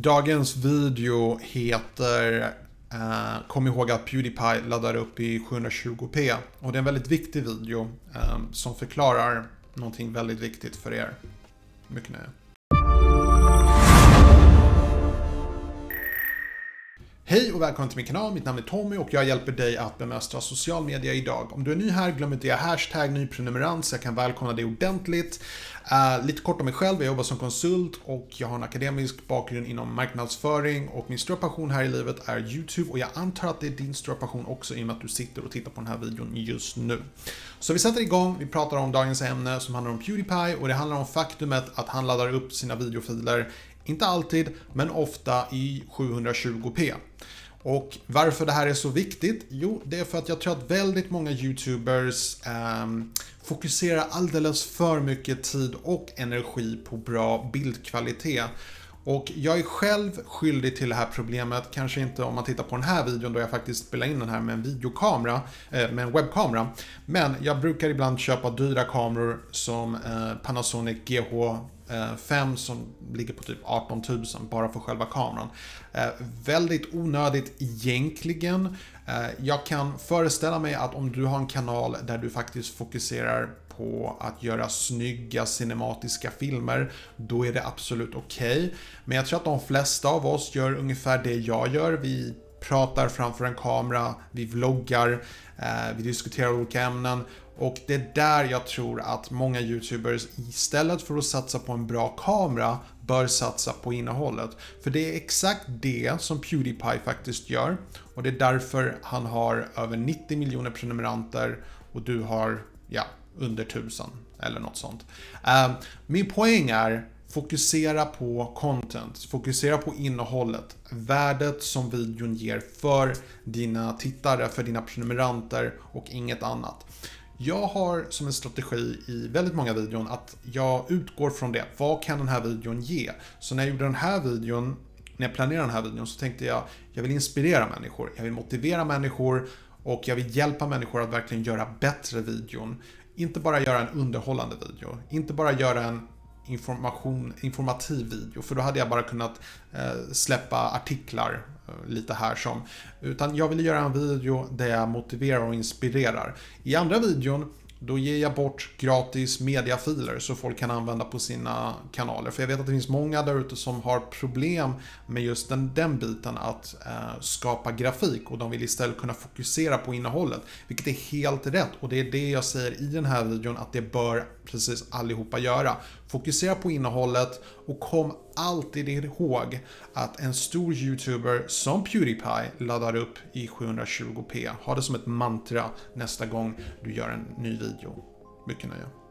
Dagens video heter uh, Kom ihåg att Pewdiepie laddar upp i 720p. Och det är en väldigt viktig video um, som förklarar någonting väldigt viktigt för er. Mycket nöje. Hej och välkommen till min kanal, mitt namn är Tommy och jag hjälper dig att bemästra social media idag. Om du är ny här, glöm inte att hashtag nyprenumerant så jag kan välkomna dig ordentligt. Uh, lite kort om mig själv, jag jobbar som konsult och jag har en akademisk bakgrund inom marknadsföring och min stora passion här i livet är YouTube och jag antar att det är din stora passion också i och med att du sitter och tittar på den här videon just nu. Så vi sätter igång, vi pratar om dagens ämne som handlar om Pewdiepie och det handlar om faktumet att han laddar upp sina videofiler inte alltid, men ofta i 720p. Och varför det här är så viktigt? Jo, det är för att jag tror att väldigt många YouTubers eh, fokuserar alldeles för mycket tid och energi på bra bildkvalitet. Och jag är själv skyldig till det här problemet, kanske inte om man tittar på den här videon då jag faktiskt spelar in den här med en videokamera, eh, med en webbkamera. Men jag brukar ibland köpa dyra kameror som eh, Panasonic GH 5 eh, som ligger på typ 18 000 bara för själva kameran. Eh, väldigt onödigt egentligen. Eh, jag kan föreställa mig att om du har en kanal där du faktiskt fokuserar på att göra snygga cinematiska filmer, då är det absolut okej. Okay. Men jag tror att de flesta av oss gör ungefär det jag gör. Vi pratar framför en kamera, vi vloggar, eh, vi diskuterar olika ämnen och det är där jag tror att många YouTubers istället för att satsa på en bra kamera bör satsa på innehållet. För det är exakt det som Pewdiepie faktiskt gör och det är därför han har över 90 miljoner prenumeranter och du har, ja, under 1000 eller något sånt. Ehm, min poäng är Fokusera på content, fokusera på innehållet, värdet som videon ger för dina tittare, för dina prenumeranter och inget annat. Jag har som en strategi i väldigt många videon att jag utgår från det. Vad kan den här videon ge? Så när jag gjorde den här videon, när jag planerade den här videon så tänkte jag, jag vill inspirera människor, jag vill motivera människor och jag vill hjälpa människor att verkligen göra bättre videon. Inte bara göra en underhållande video, inte bara göra en information, informativ video. För då hade jag bara kunnat eh, släppa artiklar eh, lite här som. Utan jag ville göra en video där jag motiverar och inspirerar. I andra videon då ger jag bort gratis mediafiler så folk kan använda på sina kanaler. För jag vet att det finns många där ute som har problem med just den, den biten att eh, skapa grafik och de vill istället kunna fokusera på innehållet. Vilket är helt rätt och det är det jag säger i den här videon att det bör precis allihopa göra. Fokusera på innehållet och kom alltid ihåg att en stor YouTuber som Pewdiepie laddar upp i 720p. Ha det som ett mantra nästa gång du gör en ny video. Mycket nöje.